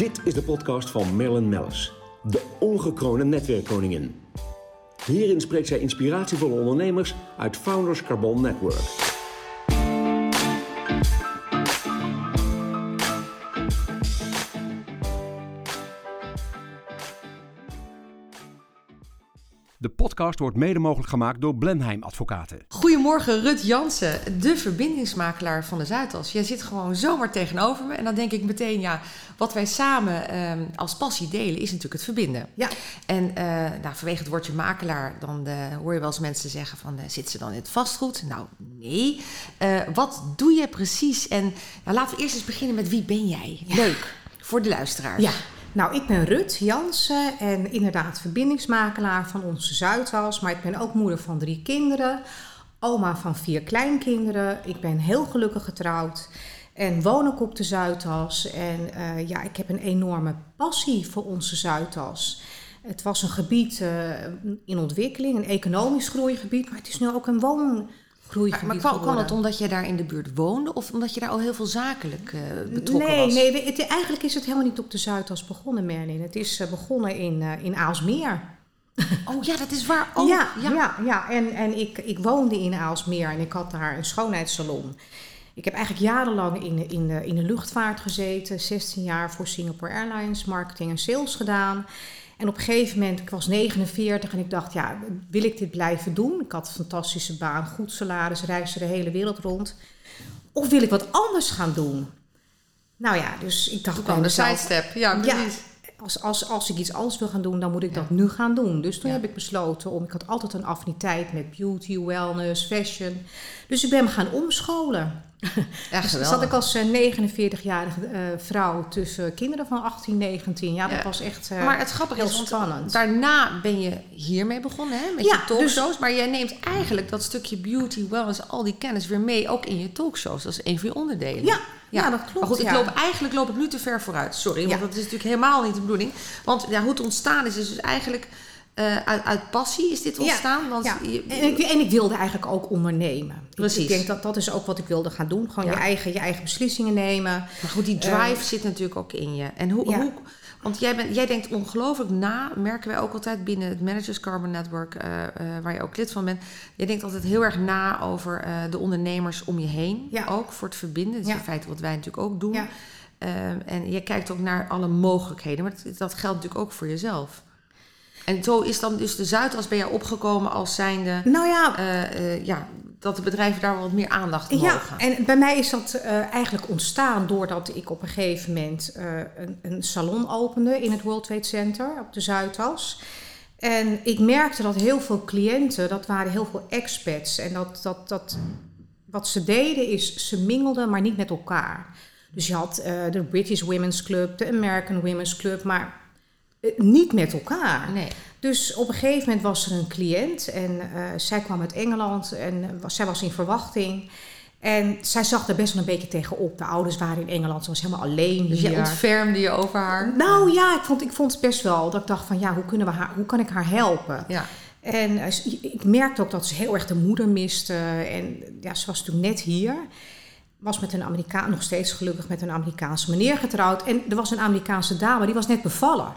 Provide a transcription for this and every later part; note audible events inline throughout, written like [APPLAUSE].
Dit is de podcast van Marilyn Mellis, de ongekroonde netwerkkoningin. Hierin spreekt zij inspiratievolle ondernemers uit Founders Carbon Network. Podcast wordt mede mogelijk gemaakt door Blenheim Advocaten. Goedemorgen, Rut Jansen, de verbindingsmakelaar van de Zuidas. Jij zit gewoon zomaar tegenover me en dan denk ik meteen, ja, wat wij samen ehm, als passie delen is natuurlijk het verbinden. Ja. En uh, nou, vanwege het woordje makelaar, dan uh, hoor je wel eens mensen zeggen van, uh, zit ze dan in het vastgoed? Nou, nee. wat doe je precies? En nou, laten we eerst eens beginnen met wie ben jij? Ja. Leuk, voor de luisteraars. Ja. Nou, ik ben Rut Jansen en inderdaad verbindingsmakelaar van onze Zuidas. Maar ik ben ook moeder van drie kinderen, oma van vier kleinkinderen. Ik ben heel gelukkig getrouwd en woon ook op de Zuidas. En uh, ja, ik heb een enorme passie voor onze Zuidas. Het was een gebied uh, in ontwikkeling, een economisch groeigebied, maar het is nu ook een woon maar, maar kwam, kwam het omdat je daar in de buurt woonde of omdat je daar al heel veel zakelijk uh, betrokken nee, was? Nee, het, eigenlijk is het helemaal niet op de Zuidas begonnen, Merlin. Het is uh, begonnen in, uh, in Aalsmeer. Oh ja, dat is waar. [LAUGHS] Oh, ja, ja, ja, ja. En, en ik, ik woonde in Aalsmeer en ik had daar een schoonheidssalon. Ik heb eigenlijk jarenlang in, in, de, in de luchtvaart gezeten. 16 jaar voor Singapore Airlines, marketing en sales gedaan. En op een gegeven moment, ik was 49 en ik dacht, ja, wil ik dit blijven doen? Ik had een fantastische baan, goed salaris, reisde de hele wereld rond. Of wil ik wat anders gaan doen? Nou ja, dus ik dacht... Toen de sidestep, ja, precies. Ja, als, als, als ik iets anders wil gaan doen, dan moet ik ja. dat nu gaan doen. Dus toen ja. heb ik besloten om... Ik had altijd een affiniteit met beauty, wellness, fashion. Dus ik ben me gaan omscholen. [LAUGHS] Ja, dus zat ik als 49-jarige uh, vrouw tussen kinderen van 18, 19. Ja, dat ja. was echt uh, Maar het grappige heel is, spannend. daarna ben je hiermee begonnen, hè, met Ja, je talkshows. dus- Maar jij neemt eigenlijk dat stukje beauty, wellness, al die kennis weer mee, ook in je talkshows. Dat is een van je onderdelen. Ja, ja, dat klopt. Maar goed, ik loop, eigenlijk loop ik nu te ver vooruit. Sorry, want dat is natuurlijk helemaal niet de bedoeling. Want ja, hoe het ontstaan is, is dus eigenlijk eh, uit, uit passie is dit ontstaan. want ja. je- en, ik, en ik wilde eigenlijk ook ondernemen. Precies. Ik denk dat dat is ook wat ik wilde gaan doen. Gewoon Ja. je, eigen, je eigen beslissingen nemen. Maar goed, die drive zit natuurlijk ook in je. En hoe, hoe want jij, bent, jij denkt ongelooflijk na, merken wij ook altijd binnen het Managers Carbon Network, eh, eh, waar je ook lid van bent. Jij denkt altijd heel erg na over eh, de ondernemers om je heen. Ja. Ook voor het verbinden. Dat is Ja. in feite wat wij natuurlijk ook doen. Ja. En je kijkt ook naar alle mogelijkheden. Maar dat, dat geldt natuurlijk ook voor jezelf. En zo is dan dus de Zuidas bij jou opgekomen als zijnde... Nou ja, ja, dat de bedrijven daar wat meer aandacht Ja, mogen. en bij mij is dat eh, eigenlijk ontstaan doordat ik op een gegeven moment eh, een, een salon opende in het World Trade Center op de Zuidas. En ik merkte dat heel veel cliënten, dat waren heel veel expats. En dat, dat, dat wat ze deden is, ze mingelden, maar niet met elkaar. Dus je had eh, de British Women's Club, de American Women's Club, maar niet met elkaar. Nee. Dus op een gegeven moment was er een cliënt en eh, zij kwam uit Engeland en eh, was, zij was in verwachting. En zij zag er best wel een beetje tegenop. De ouders waren in Engeland, ze was helemaal alleen Dus je ontfermde je over haar. Nou ja, ik vond, ik vond het best wel dat ik dacht van ja, hoe, kunnen we haar, hoe kan ik haar helpen? Ja. En eh, ik merkte ook dat ze heel erg de moeder miste. En ja, ze was natuurlijk net hier. Was met een Amerikaan, nog steeds gelukkig met een Amerikaanse meneer getrouwd. En er was een Amerikaanse dame, die was net bevallen.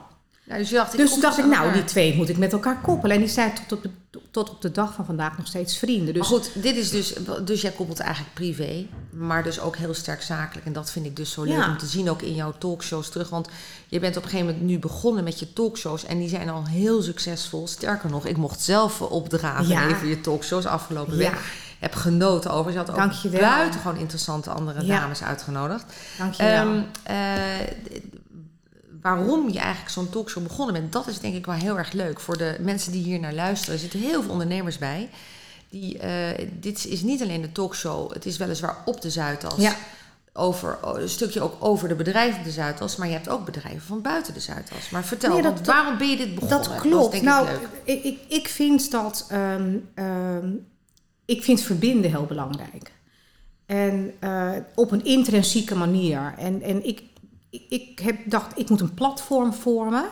Dus je dacht, ik Dus dacht ik, nou, die twee moet ik met elkaar koppelen. En die zijn tot op, de, tot op de dag van vandaag nog steeds vrienden. Dus Maar goed, dit is dus, dus jij koppelt eigenlijk privé, maar dus ook heel sterk zakelijk. En dat vind ik dus zo leuk Ja. om te zien ook in jouw talkshows terug. Want je bent op een gegeven moment nu begonnen met je talkshows en die zijn al heel succesvol. Sterker nog, ik mocht zelf opdragen Ja. even je talkshows afgelopen Ja. week. Heb genoten over. Ze had ook Dankjewel. buitengewoon interessante andere Ja. dames uitgenodigd. dankjewel. Ehm, eh, waarom je eigenlijk zo'n talkshow begonnen bent, dat is denk ik wel heel erg leuk voor de mensen die hier naar luisteren. Er zitten heel veel ondernemers bij. Die, eh, dit is niet alleen de talkshow, het is weliswaar op de Zuidas. Ja. Over, een stukje ook over de bedrijven op de Zuidas, maar je hebt ook bedrijven van buiten de Zuidas. Maar vertel, Nee, dat- waarom ben je dit begonnen? dat klopt. denk nou, ik, ik, ik vind dat. ehm, ehm, ik vind verbinden heel belangrijk. En eh, op een intrinsieke manier. En, en ik, ik, heb dacht, ik moet een platform vormen.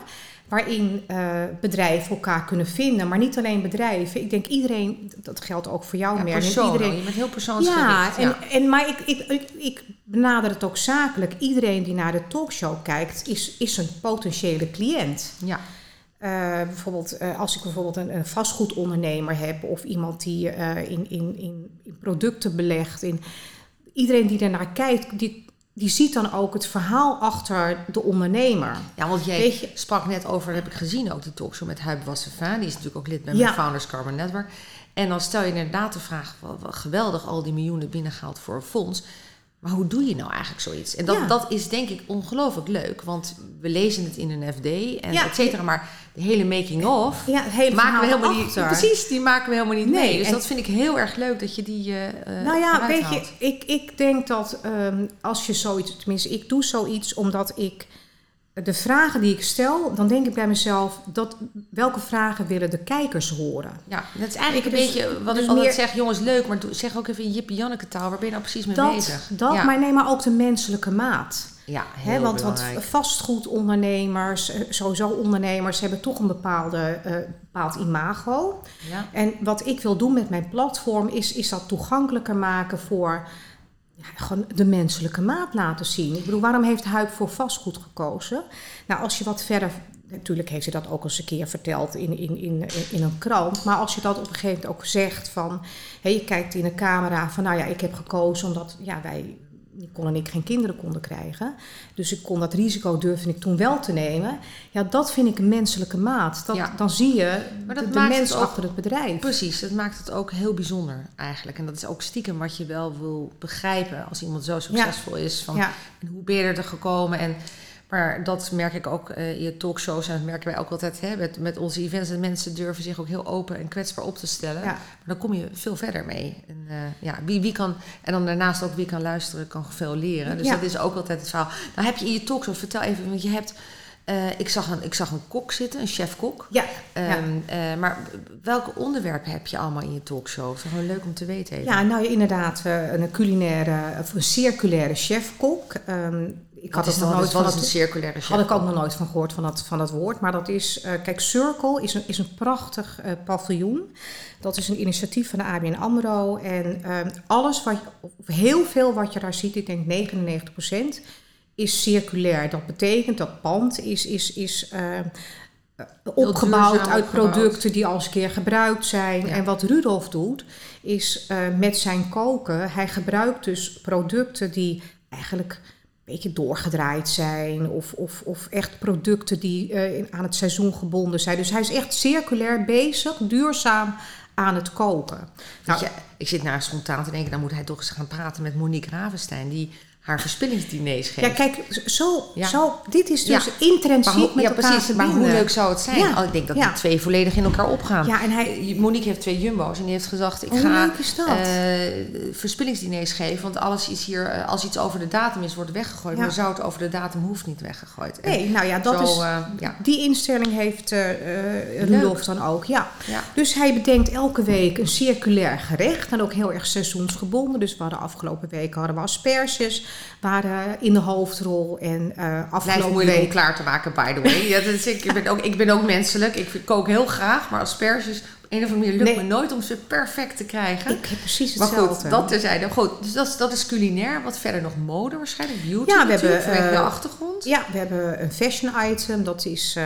waarin eh, bedrijven elkaar kunnen vinden. Maar niet alleen bedrijven. Ik denk iedereen, dat geldt ook voor jou, Ja, Merlin. Iedereen, Je bent heel ja, persoonsgericht. en, en, maar ik, ik, ik, ik benader het ook zakelijk. Iedereen die naar de talkshow kijkt, is, is een potentiële cliënt. ja. Eh, bijvoorbeeld, eh, als ik bijvoorbeeld een, een vastgoedondernemer heb of iemand die in, in, in, in producten belegt. In, iedereen die daarnaar kijkt, die, die ziet dan ook het verhaal achter de ondernemer. Ja, want jij Weet je- sprak net over, heb ik gezien ook, die talkshow met Huib Wasseva. Die is natuurlijk ook lid bij Ja. mijn Founders Carbon Network. En dan stel je inderdaad de vraag, wat, wat geweldig al die miljoenen binnengehaald voor een fonds. Maar hoe doe je nou eigenlijk zoiets? En dat, Ja. dat is denk ik ongelooflijk leuk. Want we lezen het in een FD en Ja. et cetera. Maar de hele making of Ja, hele maken we helemaal niet. Precies, die maken we helemaal niet Nee, mee. Dus dat vind ik heel erg leuk dat je die eh, Nou ja, weet je, ik, ik denk dat ehm, als je zoiets, tenminste, ik doe zoiets omdat ik de vragen die ik stel, dan denk ik bij mezelf, dat, welke vragen willen de kijkers horen? Ja, dat is eigenlijk een dus- beetje wat dus ik altijd meer- zeg. Jongens, leuk, maar zeg ook even in Jippie Janneke taal. Waar ben je nou precies mee Dat, bezig? dat ja. maar nee, maar ook de menselijke maat. Ja, heel want, want vastgoedondernemers, eh, sowieso ondernemers, hebben toch een bepaalde, eh, bepaald imago. Ja. En wat ik wil doen met mijn platform is, is dat toegankelijker maken voor gewoon de menselijke maat laten zien. Ik bedoel, waarom heeft Huip voor vastgoed gekozen? Nou, als je wat verder. Natuurlijk heeft ze dat ook eens een keer verteld in, in, in, in een krant. Maar als je dat op een gegeven moment ook zegt van... Hé, je kijkt in de camera van... Nou ja, ik heb gekozen omdat ja, wij... Nicole en ik geen kinderen konden krijgen. Dus ik kon dat risico durfde ik toen wel te nemen. Ja, dat vind ik een menselijke maat. Dat, Ja. Dan zie je Maar dat de, de maakt mens ook- achter het bedrijf. Precies, dat maakt het ook heel bijzonder eigenlijk. En dat is ook stiekem wat je wel wil begrijpen als iemand zo succesvol is. Van, Ja. en hoe ben je er gekomen? En, maar dat merk ik ook eh, in je talkshows en dat merken wij ook altijd hè, met, met onze events. Dat mensen durven zich ook heel open en kwetsbaar op te stellen. Ja. Maar dan kom je veel verder mee. En, eh, ja, wie, wie kan, en dan daarnaast ook wie kan luisteren, kan veel leren. Dus Ja. dat is ook altijd het verhaal. Nou heb je in je talkshow, vertel even, want je hebt... eh, ik, zag een, ik zag een kok zitten, een chef-kok. Ja, ja. Ehm, eh, maar welke onderwerpen heb je allemaal in je talkshow? Het is gewoon leuk om te weten. Even. Ja, nou inderdaad, een culinaire, of een circulaire chefkok. Ehm ik had het nog nooit wat van is een circulaire had ik ook nog nooit van gehoord van dat, van dat woord. Maar dat is, eh, kijk, Circle is een, is een prachtig eh, paviljoen. Dat is een initiatief van de ABN AMRO. En ehm, alles wat, heel veel wat je daar ziet, ik denk 99%, is circulair. Dat betekent dat pand is, is, is eh, eh, opgebouwd uit producten die al eens een keer gebruikt zijn. Ja. En wat Rudolf doet, is eh, met zijn koken, hij gebruikt dus producten die eigenlijk beetje doorgedraaid zijn. Of, of, of echt producten die eh, aan het seizoen gebonden zijn. Dus hij is echt circulair bezig, duurzaam aan het koken. Nou, je, ik zit naar spontaan te denken, dan moet hij toch eens gaan praten met Monique Ravenstein, die haar verspillingsdiners geeft. ja, kijk, zo, Ja. zo, dit is dus Ja. intrinsiek hoe, met ja, elkaar precies. Maar hoe leuk zou het zijn? Oh, ik denk dat die twee volledig in elkaar opgaan. Ja, en hij, Monique heeft twee jumbo's en die heeft gezegd: ik ga eh, verspillingsdiners geven, want alles is hier, eh, als iets over de datum is, wordt weggegooid. Maar zout over de datum hoeft niet weggegooid. En nee, nou ja, dat zo, is, ja. die instelling heeft eh, Rudolf dan ook, ja. Ja. Dus hij bedenkt elke week een circulair gerecht. En ook heel erg seizoensgebonden. Dus we hadden afgelopen week hadden we asperges. Waren in de hoofdrol. En Blijft afgelopen moeilijk om week... klaar te maken, by the way. Ja, dat is, ik, ben ook, ik ben ook menselijk. Ik kook heel graag, maar asperges... een of andere manier lukt Nee. me nooit om ze perfect te krijgen. Ik heb precies maar hetzelfde. goed, dat terzijde. Goed, dus dat is, dat is culinair. Wat verder nog mode waarschijnlijk. Beauty Ja, we natuurlijk, hebben, vanwege eh, de achtergrond. Ja, we hebben een fashion item. Dat is eh,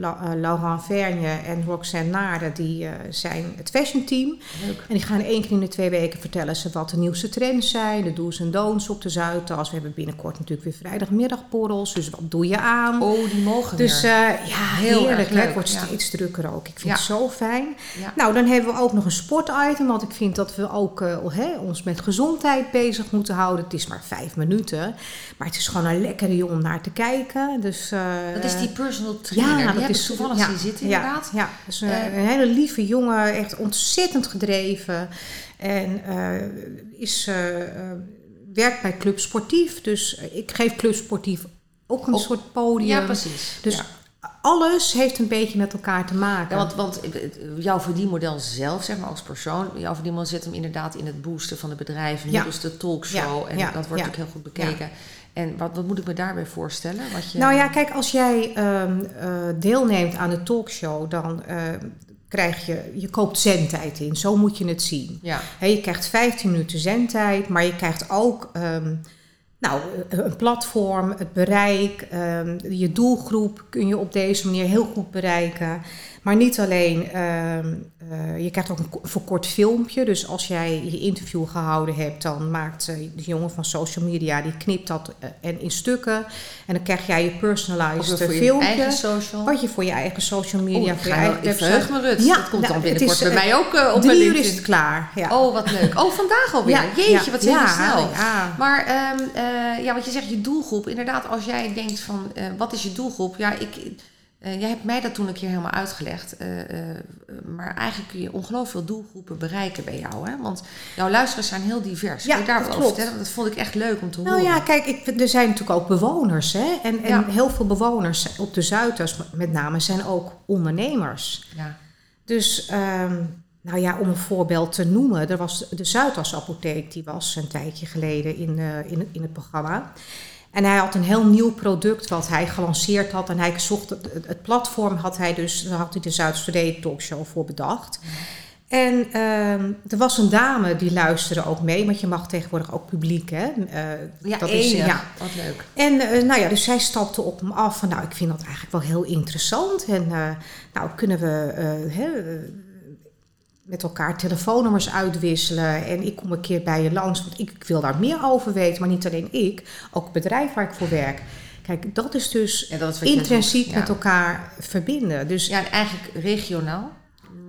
La- Laurent Vergne en Roxanne Naarden. Die zijn het fashion team. Leuk. En die gaan één keer in de twee weken vertellen ze wat de nieuwste trends zijn. De do's en don'ts op de Zuidas. We hebben binnenkort natuurlijk weer vrijdagmiddagborrels. Dus wat doe je aan? Oh, die mogen Dus weer. ja, Heel heerlijk. leuk, Het wordt ja. steeds drukker ook. Ik vind Ja. het zo fijn. Ja. Nou, dan hebben we ook nog een sportitem. Want ik vind dat we ook eh, hè, ons met gezondheid bezig moeten houden. Het is maar vijf minuten. Maar het is gewoon een lekkere om naar te kijken. Dus, eh, dat is die personal trainer. ja, die dat is toevallig ja, zien zitten, ja, inderdaad. Ja, dus een, Eh, een hele lieve jongen, echt ontzettend gedreven. En is, werkt bij Club Sportief. Dus ik geef Club Sportief ook een soort podium. Ja, precies. Dus Ja. Alles heeft een beetje met elkaar te maken. Ja, want, want jouw verdienmodel zelf, zeg maar als persoon, jouw verdienmodel zit hem inderdaad in het boosten van de bedrijven, Ja. middels de talkshow. Ja, En dat wordt natuurlijk heel goed bekeken. En wat, wat moet ik me daarbij voorstellen? Wat je, Nou ja, kijk, als jij ehm, eh, deelneemt aan de talkshow, dan eh, krijg je, je koopt zendtijd in. Zo moet je het zien. Ja, je krijgt 15 minuten zendtijd, maar je krijgt ook ehm, nou, eh, een platform, het bereik, ehm, je doelgroep kun je op deze manier heel goed bereiken. Maar niet alleen, ehm, eh, je krijgt ook een ko- verkort filmpje. Dus als jij je interview gehouden hebt, dan maakt eh, de jongen van social media, die knipt dat eh, en in stukken. En dan krijg jij je personalized voor filmpje. Wat je voor je eigen social media, ik, voor je eigen me, Rut. Ja, dat komt nou, dan binnenkort is, bij mij ook op mijn uur is het klaar. Ja. Oh, wat leuk. Oh, vandaag alweer. Jeetje, wat zijn ja, we snel. Ja, Maar ehm, eh, ja, wat je zegt, je doelgroep. Inderdaad, als jij denkt van, wat is je doelgroep? Ja, ik, eh, jij hebt mij dat toen een keer helemaal uitgelegd. eh, eh, maar eigenlijk kun je ongelooflijk veel doelgroepen bereiken bij jou. Hè? Want jouw luisteraars zijn heel divers. Ja, kun je daar dat over klopt. dat vond ik echt leuk om te Nou horen. ja, kijk, ik, er zijn natuurlijk ook bewoners. Hè? En, en Ja. heel veel bewoners op de Zuidas met name zijn ook ondernemers. Ja. Dus, ehm, nou ja, om een voorbeeld te noemen. Er was de Zuidas apotheek, die was een tijdje geleden in, in, in het programma. En hij had een heel nieuw product wat hij gelanceerd had. En hij zocht het, het, platform had hij dus, daar had hij de Zuidas Today talkshow voor bedacht. En ehm, er was een dame die luisterde ook mee, want je mag tegenwoordig ook publiek, hè? Eh, Ja, dat is, ja. Wat leuk. En eh, nou ja, dus zij stapte op hem af van, nou, ik vind dat eigenlijk wel heel interessant. En eh, nou, kunnen we hè, met elkaar telefoonnummers uitwisselen. En ik kom een keer bij je langs, want ik, ik wil daar meer over weten. Maar niet alleen ik, ook het bedrijf waar ik voor werk. Kijk, dat is dus En dat is intrinsiek ja. met elkaar verbinden. Dus Ja, en eigenlijk regionaal.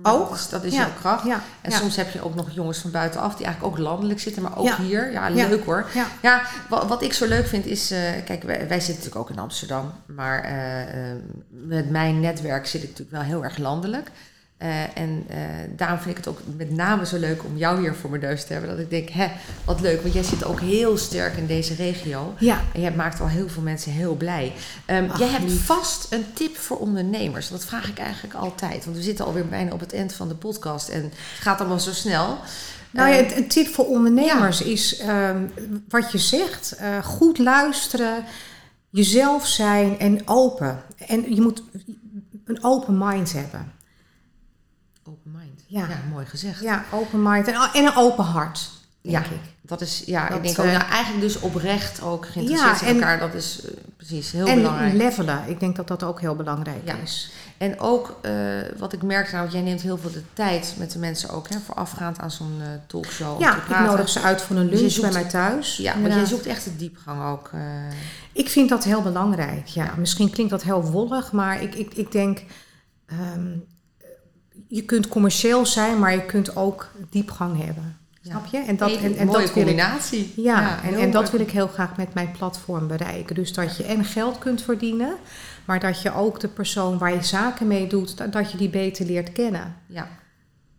Ook, Dat is, dat is ja, jouw kracht. ja, En ja. soms heb je ook nog jongens van buitenaf die eigenlijk ook landelijk zitten, maar ook Ja. hier. Ja, Ja. leuk hoor. ja, Ja, wat, wat ik zo leuk vind is, eh, kijk, wij, wij zitten natuurlijk ook in Amsterdam, maar eh, eh, met mijn netwerk zit ik natuurlijk wel heel erg landelijk. Eh, en eh, daarom vind ik het ook met name zo leuk om jou hier voor mijn neus te hebben. Dat ik denk, hè, wat leuk, want jij zit ook heel sterk in deze regio. ja. En jij maakt wel heel veel mensen heel blij. Ehm, Ach, jij hebt lief. vast een tip voor ondernemers. Dat vraag ik eigenlijk altijd. Want we zitten alweer bijna op het eind van de podcast. En het gaat allemaal zo snel. Nou ja, Ehm, een- tip voor ondernemers is ehm, wat je zegt, eh, goed luisteren, jezelf zijn en open. En je moet een open mind hebben. Ja. Ja, mooi gezegd. Ja, open mind en, en een open hart, denk Ja, ik. Dat is, ja, Dat, ik denk ook, eh, nou, eigenlijk dus oprecht ook geïnteresseerd Ja, in en- elkaar. Dat is eh, precies heel en belangrijk. levelen, ik denk dat dat ook heel belangrijk Ja. is. En ook eh, wat ik merk, nou, jij neemt heel veel de tijd met de mensen ook, hè, voorafgaand aan zo'n talkshow. Ja, ik nodig ze uit voor een lunch zoekt- bij mij thuis. Ja, want jij zoekt echt de diepgang ook. Ik vind dat heel belangrijk. Ja, Ja. misschien klinkt dat heel wollig, maar ik, ik, ik denk. ehm, je kunt commercieel zijn, maar je kunt ook diepgang hebben. Ja. Snap je? En dat, en, en mooie dat wil ik, combinatie. ja, en, en dat wil ik heel graag met mijn platform bereiken. Dus dat je en geld kunt verdienen, maar dat je ook de persoon waar je zaken mee doet, dat, dat je die beter leert kennen. Ja.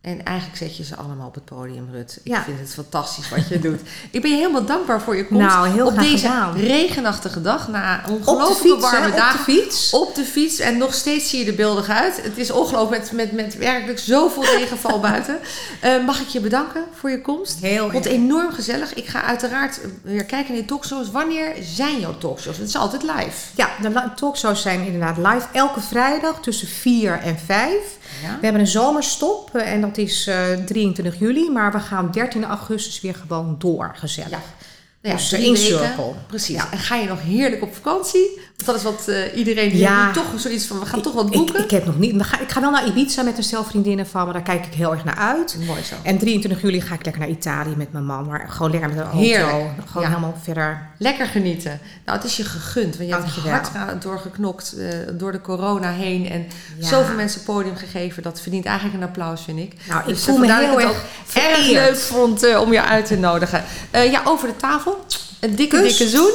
En eigenlijk zet je ze allemaal op het podium, Rut. Ik Ja. vind het fantastisch wat je doet. [LAUGHS] Ik ben je helemaal dankbaar voor je komst Nou, heel op graag deze gedaan. regenachtige dag. Na de hè? warme Op dagen. de fiets. Op de fiets en nog steeds zie je er beeldig uit. Het is ongelooflijk met, met, met werkelijk zoveel [LAUGHS] regenval buiten. Eh, mag ik je bedanken voor je komst? Heel Ik vond erg. het enorm gezellig. Ik ga uiteraard weer kijken naar die talkshows. Wanneer zijn jouw talkshows? Het is altijd live. Ja, de talkshows zijn inderdaad live elke vrijdag tussen 4 en 5. Ja? We hebben een zomerstop eh, en dat is eh, 23 juli, maar we gaan 13 augustus weer gewoon door, gezellig. Ja. Nou ja, Dus cirkel. Precies. Ja. En ga je nog heerlijk op vakantie? Want dat is wat eh, iedereen Ja. toch zoiets van, we gaan toch wat Ik, boeken. ik heb nog niet. maar ga- Ik ga dan naar Ibiza met een stel vriendinnen van me. Daar kijk ik heel erg naar uit. Mooi zo. En 23 juli ga ik lekker naar Italië met mijn man. Maar gewoon lekker met een auto. Heerlijk. Gewoon Ja. helemaal verder. Lekker genieten. Nou, het is je gegund. Want je hebt Dankjewel. hard doorgeknokt eh, door de corona heen. En Ja. zoveel mensen podium gegeven. Dat verdient eigenlijk een applaus, vind ik. Nou, ik Dus, voel me heel ik erg leuk vond eh, om je uit te nodigen. Ja, over de tafel. Een dikke, Kus. dikke zoen.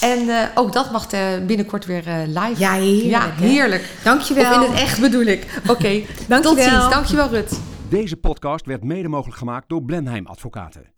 En eh, ook dat mag eh, binnenkort weer eh, live. Ja, heerlijk. Ja, hè? heerlijk. Dankjewel. Of in het echt bedoel ik. [LAUGHS] Oké, tot Dankjewel. ziens. Dankjewel, Rut. Deze podcast werd mede mogelijk gemaakt door Blenheim Advocaten.